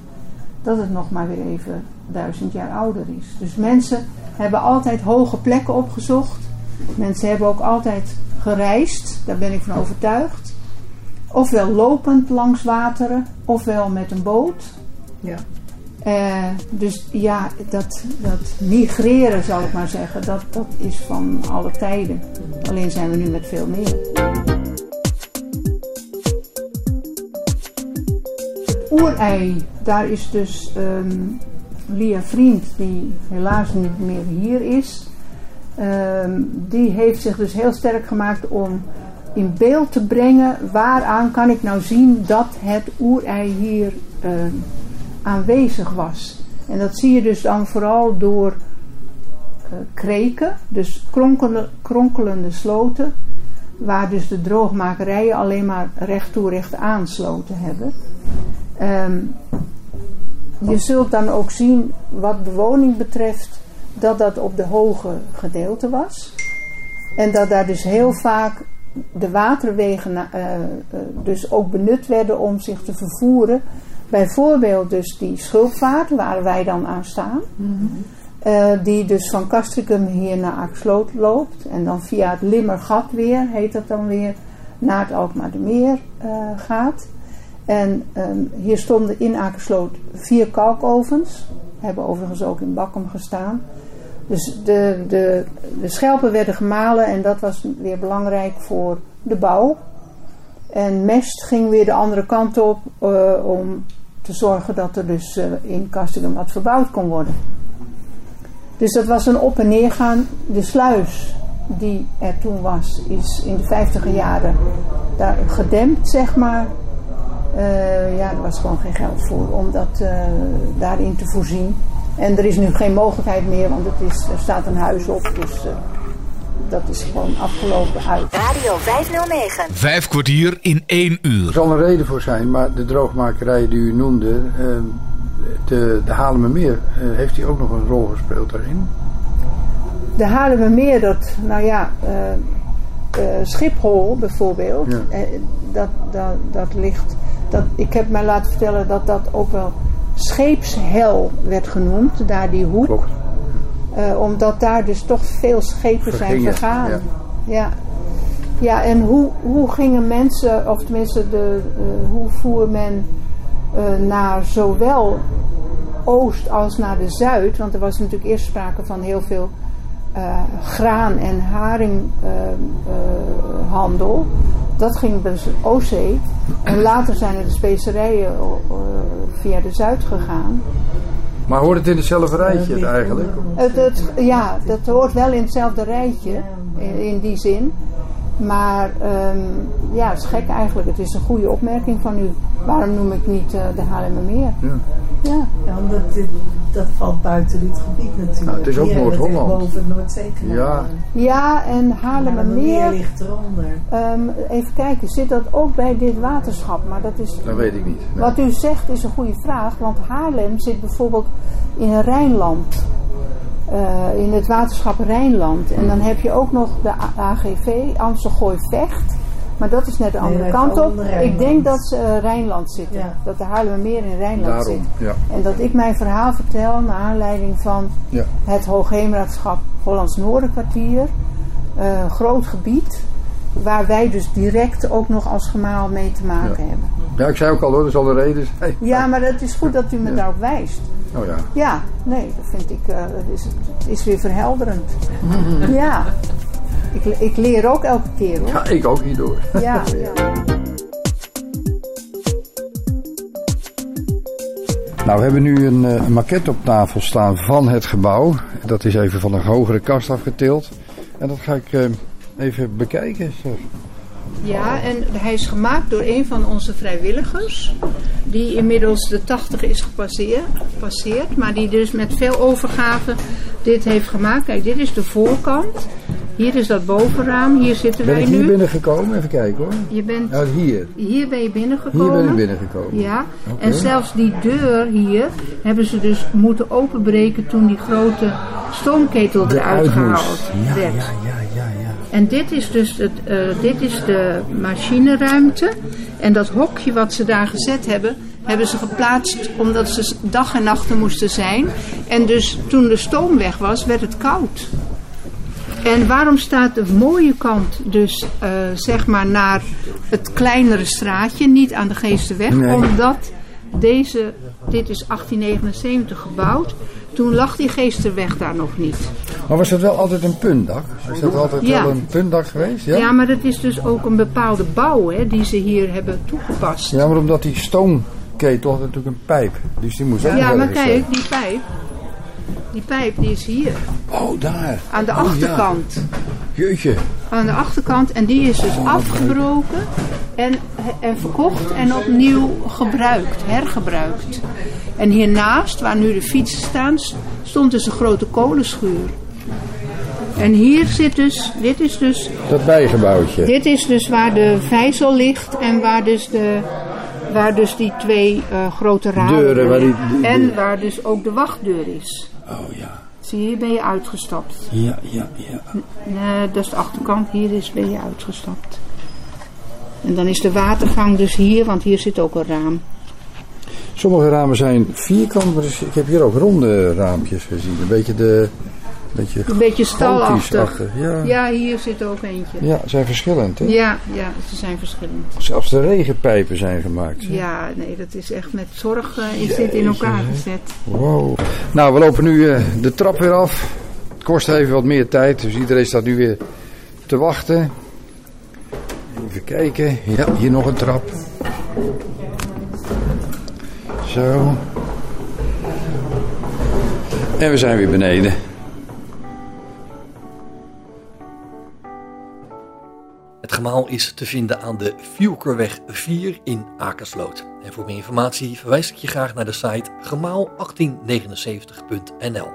dat het nog maar weer even duizend jaar ouder is. Dus mensen hebben altijd hoge plekken opgezocht. Mensen hebben ook altijd gereisd, daar ben ik van overtuigd. Ofwel lopend langs wateren, ofwel met een boot. Ja. Uh, dus ja, dat, dat migreren, zal ik maar zeggen, dat, dat is van alle tijden. Alleen zijn we nu met veel meer. Oerei, daar is dus um, Lia Vriend, die helaas niet meer hier is. Um, die heeft zich dus heel sterk gemaakt om in beeld te brengen waaraan kan ik nou zien dat het oerei hier uh, aanwezig was. En dat zie je dus dan vooral door uh, kreken, dus kronkelende, kronkelende sloten, waar dus de droogmakerijen alleen maar recht toe recht aansloten hebben. Um, je zult dan ook zien wat bewoning betreft dat dat op de hoge gedeelte was. En dat daar dus heel vaak de waterwegen uh, uh, dus ook benut werden om zich te vervoeren. Bijvoorbeeld dus die schulpvaart, waar wij dan aan staan. Mm -hmm. uh, die dus van Castricum hier naar Aksloot loopt. En dan via het Limmergat weer, heet dat dan weer, naar het Alkmaar de Meer gaat. En um, hier stonden in Akersloot vier kalkovens. Hebben overigens ook in Bakkum gestaan. Dus de, de, de schelpen werden gemalen en dat was weer belangrijk voor de bouw. En mest ging weer de andere kant op uh, om te zorgen dat er dus uh, in Castricum wat verbouwd kon worden. Dus dat was een op- en neergaan. De sluis die er toen was, is in de vijftiger jaren daar gedempt, zeg maar. Uh, ja, er was gewoon geen geld voor om dat uh, daarin te voorzien. En er is nu geen mogelijkheid meer, want het is, er staat een huis op. Dus uh, dat is gewoon afgelopen uit. Radio 509. Vijf kwartier in één uur. Er zal een reden voor zijn, maar de droogmakerij die u noemde, de, de Halemermeer, heeft die ook nog een rol gespeeld daarin? De Halemermeer, dat, nou ja, Schiphol bijvoorbeeld, ja. dat, dat, dat ligt dat, ik heb mij laten vertellen dat dat ook wel scheepshel werd genoemd, daar die hoek. Uh, omdat daar dus toch veel schepen Vergingen, zijn vergaan. Ja. ja. Ja, en hoe, hoe gingen mensen, of tenminste, de, hoe voer men naar zowel oost als naar de zuid? Want er was natuurlijk eerst sprake van heel veel graan- en haringhandel. dat ging dus Oostzee. En later zijn er de specerijen uh, via de Zuid gegaan. Maar hoort het in hetzelfde rijtje eigenlijk? Het, het, ja, dat hoort wel in hetzelfde rijtje, in, in die zin. Maar um, ja, het is gek eigenlijk. Het is een goede opmerking van u. Waarom noem ik niet uh, de Haarlemmermeer? Ja. Ja. ja, omdat dit, dat valt buiten dit gebied natuurlijk. Nou, het is ook Noord-Holland. boven het Noordzeekanaal. Ja. ja, en Haarlemmermeer ligt eronder. Um, even kijken, zit dat ook bij dit waterschap? Maar dat is... Dat weet ik niet. Nee. Wat u zegt is een goede vraag. Want Haarlem zit bijvoorbeeld in Rijnland. eh, in het waterschap Rijnland. En dan heb je ook nog de AGV, Amstelgooi Vecht. Maar dat is net de andere kant op. Ik denk dat ze uh, Rijnland zitten. Dat de meer in Rijnland zit. Ja. En dat ik mijn verhaal vertel naar aanleiding van ja. het Hoogheemraadschap Hollands Noorderkwartier. Uh, groot gebied. Waar wij dus direct ook nog als gemaal mee te maken hebben. Ja, ik zei ook al hoor, dat is al de reden. Ja, maar het is goed dat u me daarop wijst. Oh ja. Ja, nee, dat vind ik, uh, dat is, is weer verhelderend. (laughs) ja. Ik, ik leer ook elke keer hoor. Ja, ik ook hierdoor. Ja, (laughs) ja. Nou, we hebben nu een, eh, een maquette op tafel staan van het gebouw. Dat is even van een hogere kast afgetild. En dat ga ik uh, even bekijken. Zo. Ja, en hij is gemaakt door een van onze vrijwilligers. Die inmiddels de 80 is gepasseerd. Maar die dus met veel overgave dit heeft gemaakt. Kijk, dit is de voorkant. Hier is dat bovenraam, hier zitten ben wij nu. Ben ik hier binnengekomen? Even kijken hoor. Je bent, ja, hier. Hier ben je binnengekomen. Hier ben ik binnengekomen. Ja, en zelfs die deur hier hebben ze dus moeten openbreken toen die grote stoomketel eruit gehaald ja, werd. Ja, ja, ja, ja. En dit is dus het, uh, dit is de machineruimte. En dat hokje wat ze daar gezet hebben, hebben ze geplaatst omdat ze dag en nacht moesten zijn. En dus toen de stoom weg was, werd het koud. En waarom staat de mooie kant dus uh, zeg maar naar het kleinere straatje, niet aan de Geestenweg? Omdat deze, dit is 1879 gebouwd, toen lag die Geesterweg daar nog niet. Maar was dat wel altijd een puntdak? Is dat altijd wel een puntdak geweest? Ja? ja, maar dat is dus ook een bepaalde bouw hè, die ze hier hebben toegepast. Ja, maar omdat die stoomketel had natuurlijk een pijp. Dus die moest ook Ja, maar kijk, die pijp. Die pijp die is hier. Oh, daar. Aan de oh, achterkant. Ja. Jeetje. Aan de achterkant. En die is dus oh, afgebroken en, en verkocht en opnieuw gebruikt, hergebruikt. En hiernaast, waar nu de fietsen staan, stond dus een grote kolenschuur. En hier zit dus, dit is dus... Dat bijgebouwtje. Dit is dus waar de vijzel ligt en waar dus de waar dus die twee uh, grote ramen Deuren, waar die, die, en waar dus ook de wachtdeur is. Oh ja. Zie je, hier ben je uitgestapt. Ja, ja, ja. Nee, dat is de achterkant. Hier is, ben je uitgestapt. En dan is de watergang dus hier, want hier zit ook een raam. Sommige ramen zijn vierkant, maar ik heb hier ook ronde raampjes gezien. Een beetje de beetje, een beetje stalachtig. Ja. ja, hier zit ook eentje. Ja, ze zijn verschillend, hè? Ja, ja, ze zijn verschillend. Zelfs de regenpijpen zijn gemaakt. Hè? Ja, nee, dat is echt met zorg uh, is dit in elkaar gezet. Wow. Nou, we lopen nu uh, de trap weer af. Het kost even wat meer tijd, dus iedereen staat nu weer te wachten. Even kijken. Ja, hier nog een trap. Zo. En we zijn weer beneden. Gemaal is te vinden aan de Vielkerweg 4 in Akersloot. En voor meer informatie verwijs ik je graag naar de site gemaal1879.nl.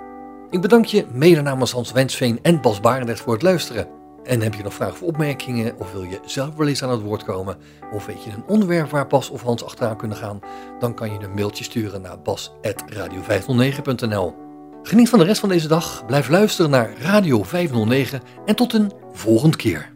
Ik bedank je mede namens Hans Wensveen en Bas Barendrecht voor het luisteren. En heb je nog vragen of opmerkingen of wil je zelf wel eens aan het woord komen? Of weet je een onderwerp waar Bas of Hans achteraan kunnen gaan? Dan kan je een mailtje sturen naar bas.radio509.nl Geniet van de rest van deze dag, blijf luisteren naar Radio 509 en tot een volgende keer.